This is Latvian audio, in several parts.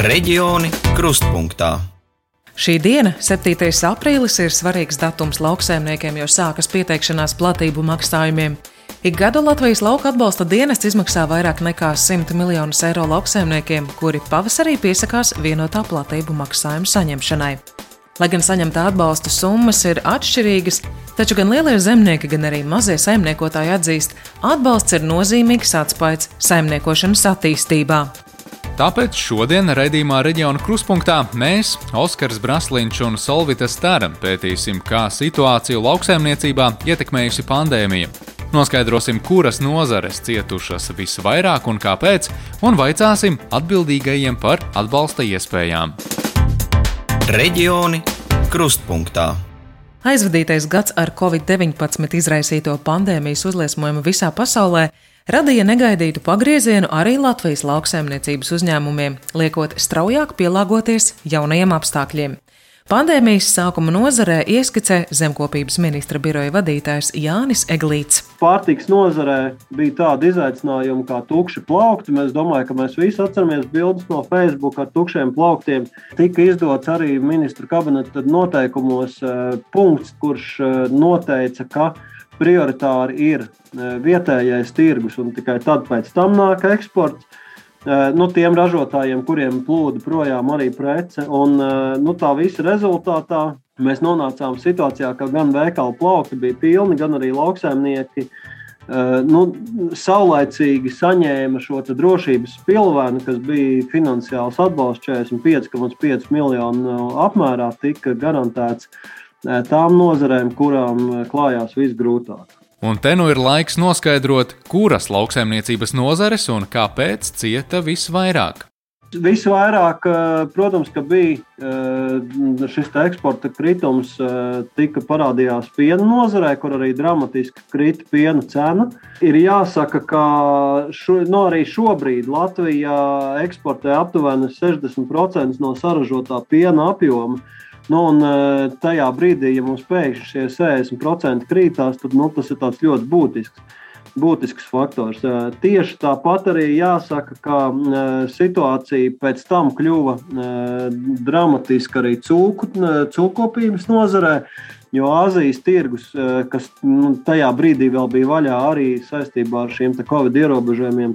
Reģioni krustpunktā. Šī diena, 7. aprīlis, ir svarīgs datums lauksaimniekiem, jo sākas pieteikšanās platību maksājumiem. Ik gadu Latvijas lauka atbalsta dienests izmaksā vairāk nekā 100 miljonus eiro lauksaimniekiem, kuri pavasarī piesakās vienotā platību maksājuma saņemšanai. Lai gan saņemtā atbalsta summas ir atšķirīgas, taču gan lielie zemnieki, gan arī mazie saimniekotāji atzīst, atbalsts ir nozīmīgs atspējas saimniekošanas attīstībā. Tāpēc šodien raidījumā reģiona kruspunktā mēs, Oskars Braslīņš un Solvita Stara, pētīsim, kā situāciju lauksaimniecībā ietekmējusi pandēmija. Noskaidrosim, kuras nozares cietušas visvairāk un kāpēc, un vaicāsim atbildīgajiem par atbalsta iespējām. Reģioni krustpunktā. Aizvadītais gads ar covid-19 izraisīto pandēmijas uzliesmojumu visā pasaulē radīja negaidītu pagriezienu arī Latvijas lauksaimniecības uzņēmumiem, liekot straujāk pielāgoties jaunajiem apstākļiem. Pandēmijas sākuma nozarē ieskicē zemkopības ministra biroja vadītājs Jānis Eglīts. Pārtiks nozarē bija tāda izaicinājuma kā tukši plaukti. Mēs domājam, ka mēs visi atceramies bildes no Facebook ar tukšiem plauktiem. Tika izdots arī ministru kabineta noteikumos eh, punkts, kurš eh, noteica, ka prioritāri ir eh, vietējais tirgus un tikai tad pēc tam nāk eksports nu, tiem ražotājiem, kuriem plūda projām arī prece. Un, nu, tā visa rezultātā mēs nonācām situācijā, ka gan veikalu plaukti bija pilni, gan arī lauksaimnieki nu, saulaicīgi saņēma šo drošības pilvēnu, kas bija finansiāls atbalsts 45,5 miljonu apmērā, tika garantēts tām nozarēm, kurām klājās visgrūtāk. Un te nu ir laiks noskaidrot, kuras lauksaimniecības nozares un kāpēc cieta visvairāk. Visvairāk, protams, bija šis eksporta kritums, tika parādījās piena nozarē, kur arī dramatiski krita piena cena. Ir jāsaka, ka šo, no arī šobrīd Latvija eksportē aptuveni 60% no saražotā piena apjoma. Nu, un, e, tajā brīdī, ja mums pēkšņi šie 60% krītās, tad nu, tas ir ļoti būtisks. Būtisks faktors. E, tieši tāpat arī jāsaka, ka e, situācija pēc tam kļuva dramatiska arī cūku, cūkopības nozarē. Jo Āzijas tirgus, kas nu, tajā brīdī vēl bija vaļā arī saistībā ar šiem Covid ierobežojumiem,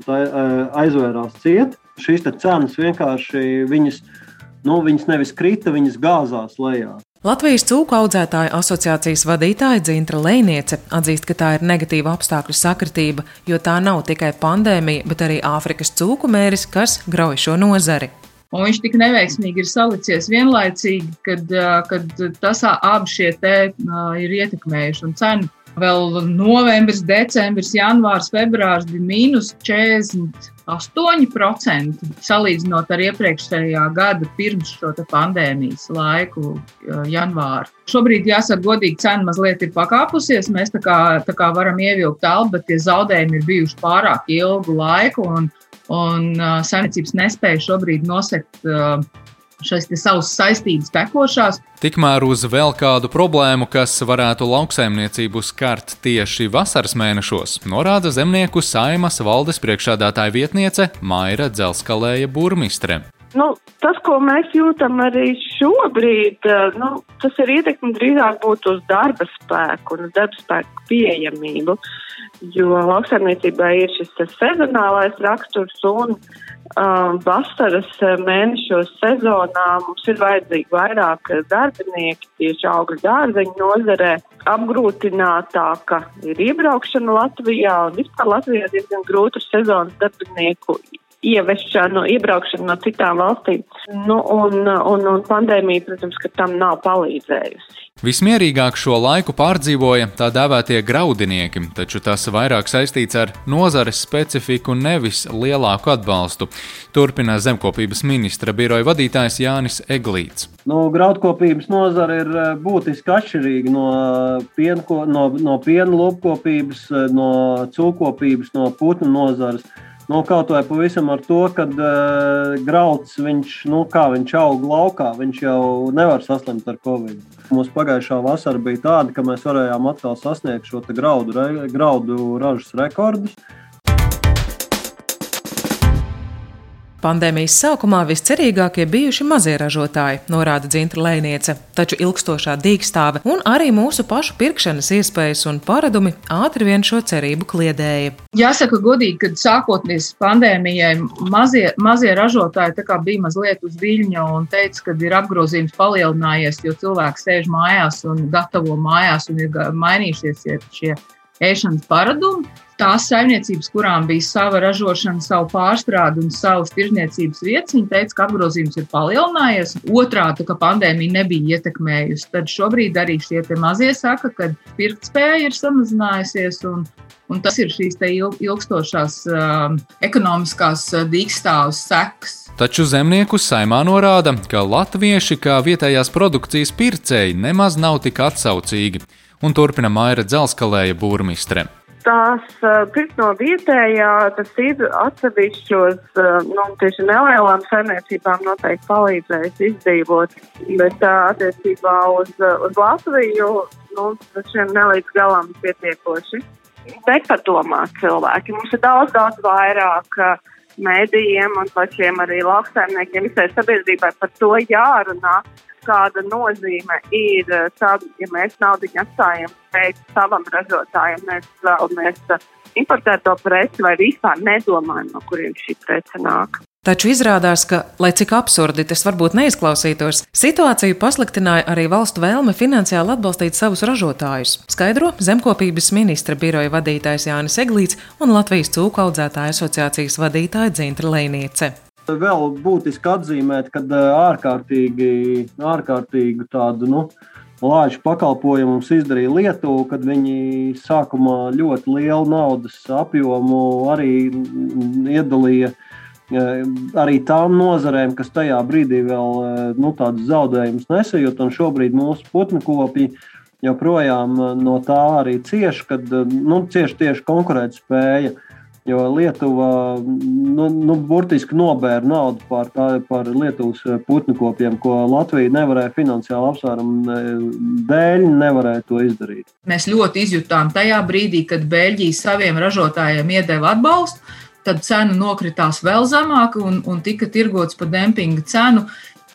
aizvērās ciet. Šīs cenas vienkārši viņas nu, viņas nevis krita, viņas gāzās lejā. Latvijas cūku audzētāju asociācijas vadītāja Dzintra Lēniece atzīst, ka tā ir negatīva apstākļu sakritība, jo tā nav tikai pandēmija, bet arī Āfrikas cūku mēris, kas grauj šo nozari. Un viņš tik neveiksmīgi ir salicies vienlaicīgi, kad, kad tas abi šie te ir ietekmējuši. Un cenu vēl novembris, decembris, janvārs, februārs bija mīnus 48% salīdzinot ar iepriekšējā gada pirms šo pandēmijas laiku, janvāru. Šobrīd, jāsaka, godīgi cena mazliet ir pakāpusies. Mēs tā kā, tā kā varam ievilkt albu, bet tie zaudējumi ir bijuši pārāk ilgu laiku, un, un uh, saimniecības nespēja šobrīd nosekt. Uh, šīs savas saistības tekošās. Tikmēr uz vēl kādu problēmu, kas varētu lauksaimniecību skart tieši vasaras mēnešos, norāda zemnieku saimas valdes priekšādātāja vietniece Maira Dzelskalēja burmistre. Nu, tas, ko mēs jūtam arī šobrīd, eh, nu, tas ir ietekmi drīzāk būtu uz darba spēku un darba spēku pieejamību, jo lauksaimniecībā ir šis sezonālais raksturs un uh, vasaras mēnešos sezonā mums ir vajadzīgi vairāk darbinieki tieši augļu dārzeņu nozarē. Apgrūtinātāka ir iebraukšana Latvijā un vispār Latvijā diezgan grūta sezonas darbinieku ieviešanu, iebraukšanu no citām valstīm. Nu, un, un, un pandēmija, protams, ka tam nav palīdzējusi. Vismierīgāk šo laiku pārdzīvoja tā dēvētie graudinieki, taču tas vairāk saistīts ar nozares specifiku, nevis lielāku atbalstu. Turpina zemkopības ministra biroja vadītājs Jānis Eglīts. Nu, graudkopības nozara ir eh, būtiski atšķirīga no piena, no, no piena lopkopības, eh, no cūkopības, no putnu nozares. Nu, kaut vai pavisam ar to, ka uh, grauds, viņš, nu, kā viņš aug laukā, viņš jau nevar saslimt ar covid. Mūsu pagājušā vasara bija tāda, ka mēs varējām atkal sasniegt šo graudu, re, graudu ražas rekordus. Pandēmijas sākumā viscerīgākie bijuši mazie ražotāji, norāda Dzintra Lēniece, taču ilgstošā dīkstāve un arī mūsu pašu pirkšanas iespējas un paradumi ātri vien šo cerību kliedēja. Jāsaka godīgi, ka sākotnēs pandēmijai mazie, mazie ražotāji bija mazliet uz viļņa un teica, ka ir apgrozījums palielinājies, jo cilvēks sēž mājās un gatavo mājās un ir mainījušies šie ēšanas paradumi. Tās saimniecības, kurām bija sava ražošana, savu pārstrādi un savas tirzniecības vietas, viņi teica, ka apgrozījums ir palielinājies. Otrādi, ka pandēmija nebija ietekmējusi. Tad šobrīd arī šie mazie saka, ka pirktspēja ir samazinājusies. Un, un tas ir šīs ilgstošās uh, ekonomiskās uh, dīkstāvus sekas. Taču zemnieku saimā norāda, ka latvieši kā vietējās produkcijas pircēji nemaz nav tik atsaucīgi un turpina Maira Dzelskalēja būrmistre. Tās pirkt no vietējā, tas ir atsevišķos, nu, tieši nelielām saimniecībām noteikti palīdzējis izdzīvot, bet attiecībā uz, uz Latviju, nu, tas šiem nelīdz galam pietiekoši. Bet padomā cilvēki, mums ir daudz, daudz vairāk mēdījiem un pašiem arī lauksaimniekiem, visai sabiedrībai par to jārunā, kāda nozīme ir eh, tad, ja mēs naudu atstājam šeit savam ražotājam, mēs vēlamies eh, importēt to preci vai vispār nedomājam, no kuriem šī prece nāk. Taču izrādās, ka, lai cik absurdi tas varbūt neizklausītos, situāciju pasliktināja arī valstu vēlme finansiāli atbalstīt savus ražotājus. Skaidro zemkopības ministra biroja vadītājs Jānis Eglīts un Latvijas cūku audzētāju asociācijas vadītāja Dzintra Lēniece. Vēl būtiski atzīmēt, ka ārkārtīgi, ārkārtīgi tādu nu, lāču pakalpojumu mums izdarīja Lietuva, kad viņi sākumā ļoti lielu naudas apjomu arī iedalīja arī tām nozarēm, kas tajā brīdī vēl nu, tādus zaudējumus nesajūt, šobrīd mūsu putnu kopji joprojām no tā arī cieši, kad nu, cieši tieši konkurētspēja. Jo Lietuva nu, nu, burtiski nobēra naudu par, tā, par Lietuvas putnu kopiem, ko Latvija nevarēja finansiāli apsvērumu dēļ nevarēja to izdarīt. Mēs ļoti izjutām tajā brīdī, kad Beļģija saviem ražotājiem iedeva atbalstu, tad cena nokritās vēl zemāk un, un tika tirgots par dempinga cenu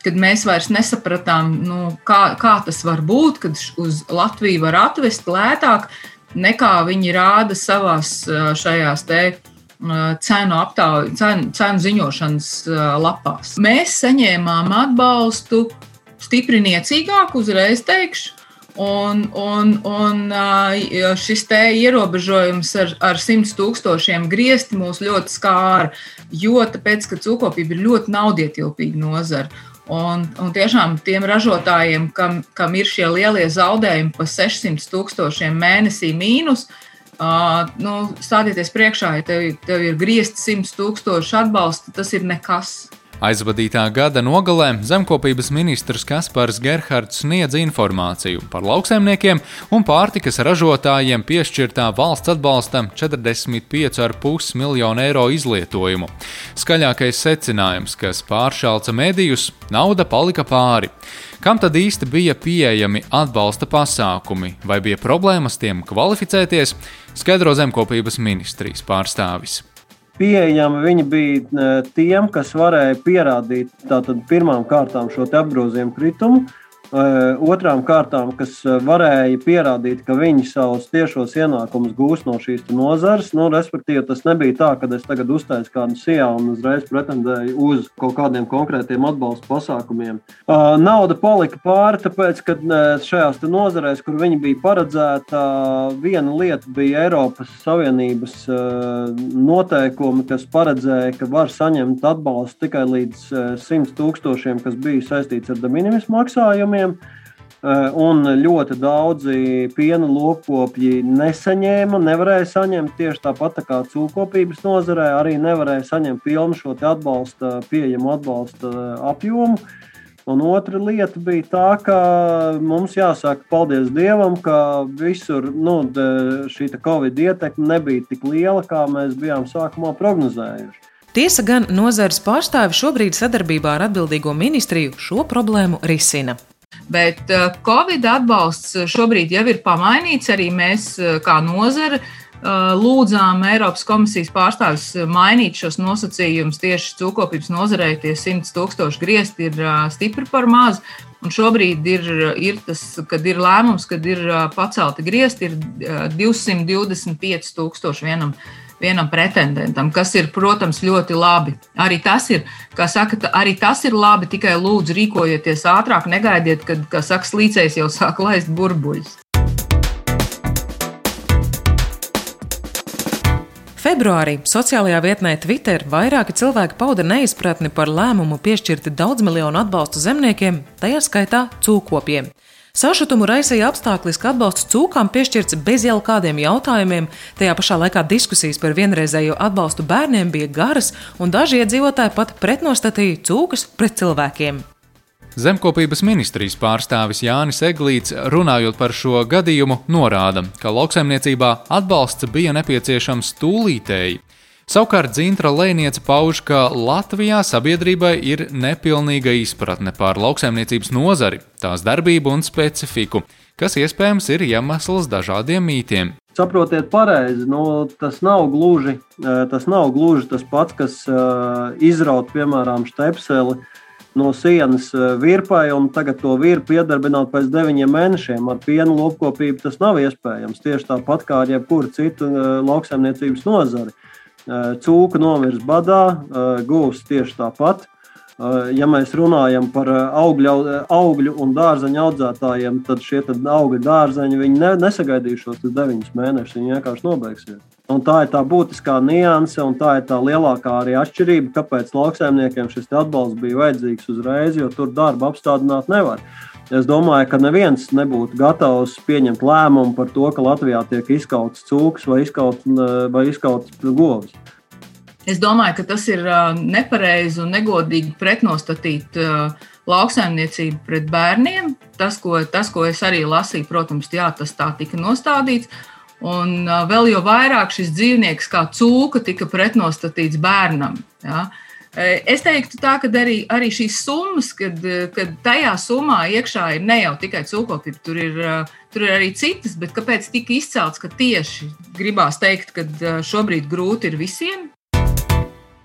kad mēs vairs nesapratām, nu, kā, kā tas var būt, kad uz Latviju var atvest lētāk nekā viņi rāda savās šajās te cenu aptauju, cenu, cenu ziņošanas lapās. Mēs saņēmām atbalstu stipri niecīgāku, uzreiz teikšu. Un, un, un šis te ierobežojums ar, ar 100 tūkstošiem griezti mūs ļoti skāra, jo tāpēc, ka cūkopība ir ļoti naudietilpīga nozara. Un, un tiešām tiem ražotājiem, kam, kam ir šie lielie zaudējumi pa 600 tūkstošiem mēnesī mīnus, uh, nu, stādieties priekšā, ja tev, tev ir griezti 100 tūkstoši atbalsta, tas ir nekas. Aizvadītā gada nogalē zemkopības ministrs Kaspars Gerhards sniedz informāciju par lauksaimniekiem un pārtikas ražotājiem piešķirtā valsts atbalsta 45,5 miljonu eiro izlietojumu. Skaļākais secinājums, kas pāršāca medijus, nauda palika pāri. Kam tad īsti bija pieejami atbalsta pasākumi, vai bija problēmas tiem kvalificēties, skaidro zemkopības ministrijas pārstāvis pieejami viņi bija e, tiem, kas varēja pierādīt pirmām kārtām šo apgrozījumu kritumu, Eh, otrām kārtām, kas eh, varēja pierādīt, ka viņi savus tiešos ienākumus gūs no šīs nozares. Nu, respektīvi, tas nebija tā, ka es tagad uztaisu kādu sijā un uzreiz pretendēju uz kaut kādiem konkrētiem atbalsta pasākumiem. Eh, nauda palika pāri, tāpēc, ka šajās nozarēs, kur viņi bija paredzēta, viena lieta bija Eiropas Savienības noteikumi, kas paredzēja, ka var saņemt atbalstu tikai līdz 100 tūkstošiem, kas bija saistīts ar de minimis maksājumiem pieniem. Eh, un ļoti daudzi piena lopkopji nesaņēma, nevarēja saņemt tieši tāpat tā kā cūkopības nozarē, arī nevarēja saņemt pilnu šo atbalsta, pieejamu atbalsta eh, apjomu. Un otra lieta bija tā, ka mums jāsaka paldies Dievam, ka visur nu, šī Covid ietekme nebija tik liela, kā mēs bijām sākumā prognozējuši. Tiesa gan nozares pārstāvi šobrīd sadarbībā ar atbildīgo ministriju šo problēmu risina. Bet eh, Covid atbalsts šobrīd jau ir pamainīts. Arī mēs, eh, kā nozara, lūdzām Eiropas komisijas pārstāvis mainīt šos nosacījumus tieši cūkopības nozarei. Tie 100 tūkstoši griezti ir stipri par maz. Un šobrīd ir, ir tas, kad ir lēmums, kad ir pacelti griezti, ir 225 tūkstoši vienam vienam pretendentam, kas ir, protams, ļoti labi. Arī tas ir, kā saka, arī tas ir labi, tikai lūdzu rīkojieties ātrāk, negaidiet, kad, kā saka, slīcējs jau sāk laist burbuļus. Februārī sociālajā vietnē Twitter vairāki cilvēki pauda neizpratni par lēmumu piešķirt daudz miljonu atbalstu zemniekiem, tajā skaitā cūkopiem. Sašutumu raisīja apstākļis, ka atbalsts cūkām piešķirts bez jau kādiem jautājumiem, tajā pašā laikā diskusijas par vienreizējo atbalstu bērniem bija garas, un daži iedzīvotāji pat pretnostatīja cūkas pret cilvēkiem. Zemkopības ministrijas pārstāvis Jānis Eglīts, runājot par šo gadījumu, norāda, ka lauksaimniecībā atbalsts bija nepieciešams tūlītēji. Savukārt Zintra Lēniece pauž, ka Latvijā sabiedrībai ir nepilnīga izpratne par lauksaimniecības nozari, tās darbību un specifiku, kas iespējams ir iemesls dažādiem mītiem. Saprotiet, pareizi, nu, tas, nav gluži, eh, tas nav gluži tas pats, kas uh, izraut, piemēram, stepseli no sienas eh, virpai un tagad to virpu iedarbināt pēc deviņiem mēnešiem. Ar pienu lopkopību tas nav iespējams. Tieši tāpat kā ar jebkuru citu eh, lauksaimniecības nozari. Eh, cūka nomirs badā, gūs tieši tāpat. Ja mēs runājam par augļu, augļu un dārzeņu audzētājiem, tad šie tad augļu dārzeņi ne, nesagaidīs šos deviņus mēnešus. Viņi vienkārši nobeigsies. Un tā ir tā būtiskā nianse, un tā ir tā lielākā arī atšķirība, kāpēc lauksaimniekiem šis atbalsts bija vajadzīgs uzreiz, jo tur darbu apstādināt nevar. Es domāju, ka neviens nebūtu gatavs pieņemt lēmumu par to, ka Latvijā tiek izkauts cūks vai izkauts, vai izkauts govs. Es domāju, ka tas ir nepareizi un negodīgi pretnostatīt lauksaimniecību pret bērniem. Tas ko, tas, ko es arī lasīju, protams, jā, tas tā tika nostādīts. Un vēl jau vairāk šis dzīvnieks, kā cūka, tika pretnostatīts bērnam. Ja? Es teiktu, tā, ka arī, arī šīs summas, kad, kad tajā summā iekšā ir ne jau tikai cūkopība, tur ir, tur ir arī citas, bet kāpēc tika izcelts, ka tieši gribās teikt, ka šobrīd grūti ir visiem?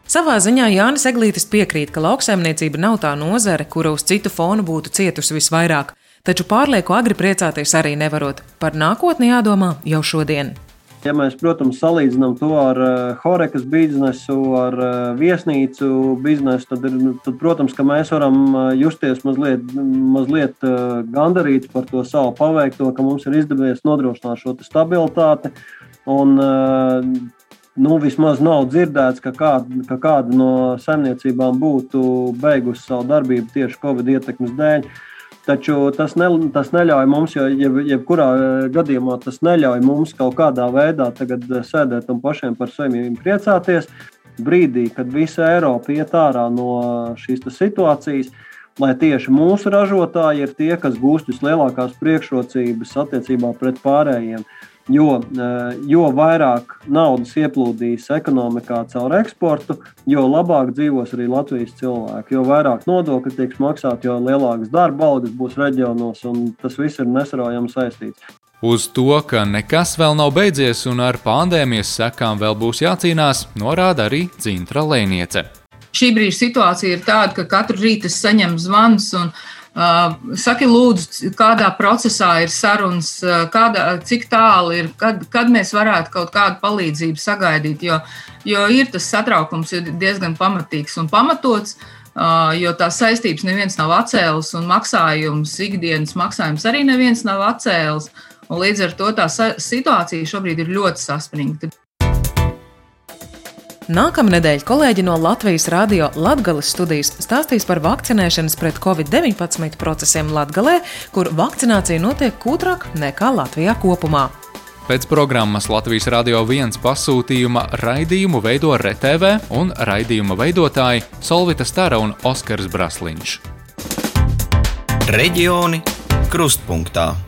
Savā ziņā Jānis Eglītis piekrīt, ka lauksaimniecība nav tā nozare, kura uz citu fonu būtu cietusi visvairāk. Taču pārlieku agri priecāties arī nevarot. Par nākotni jādomā jau šodien. Ja mēs, protams, salīdzinām to ar uh, Horekas biznesu, ar uh, viesnīcu biznesu, tad, ir, tad, protams, mēs varam uh, justies mazliet, mazliet uh, gandarīti par to savu paveikto, ka mums ir izdevies nodrošināt šo stabilitāti. Un, nu, vismaz nav dzirdēts, ka kāda, ka kāda no saimniecībām būtu beigusi savu darbību tieši Covid ietekmes dēļ. Uh, Taču tas, ne, tas neļauj mums, jo jeb, jebkurā eh, gadījumā tas neļauj mums kaut kādā veidā eh, sēdēt un pašiem par sevi priecāties. Brīdī, kad visa Eiropa iet ārā no šīs situācijas, lai tieši mūsu ražotāji ir tie, kas gūst vislielākās priekšrocības attiecībā pret pārējiem. Jo, eh, jo vairāk naudas ieplūdīs ekonomikā caur eksportu, jo labāk dzīvos arī Latvijas cilvēki. Jo vairāk nodokļu tiks maksāt, jo lielākas darba algas būs reģionos, un tas viss ir nesaraujami saistīts. Uz to, ka nekas vēl nav beidzies un ar pandēmijas sekām vēl būs jācīnās, norāda arī Zintra Lēniece. Šī brīža situācija ir tāda, ka katru rītu es saņemu zvanus un saki, lūdzu, kādā procesā ir sarunas, uh, kādā, cik tālu ir, kad, kad mēs varētu kaut kādu palīdzību sagaidīt. Jo, jo ir tas satraukums ir diezgan pamatīgs un pamatots, uh, jo tās saistības neviens nav atcēlis, un maksājums, ikdienas maksājums arī neviens nav atcēlis. Līdz ar to tā situācija šobrīd ir ļoti saspringta. Nākamnedēļ kolēģi no Latvijas radio Latvijas studijas stāstīs par vakcinēšanas pret covid-19 procesiem Latvijā, kur vakcinācija notiek kūtrāk nekā Latvijā kopumā. Pēc programmas Latvijas Rādio 1 pasūtījuma raidījumu veido RTV un raidījuma veidotāji Solvita Stara un Oskars Brasliņš. Reģioni krustpunktā.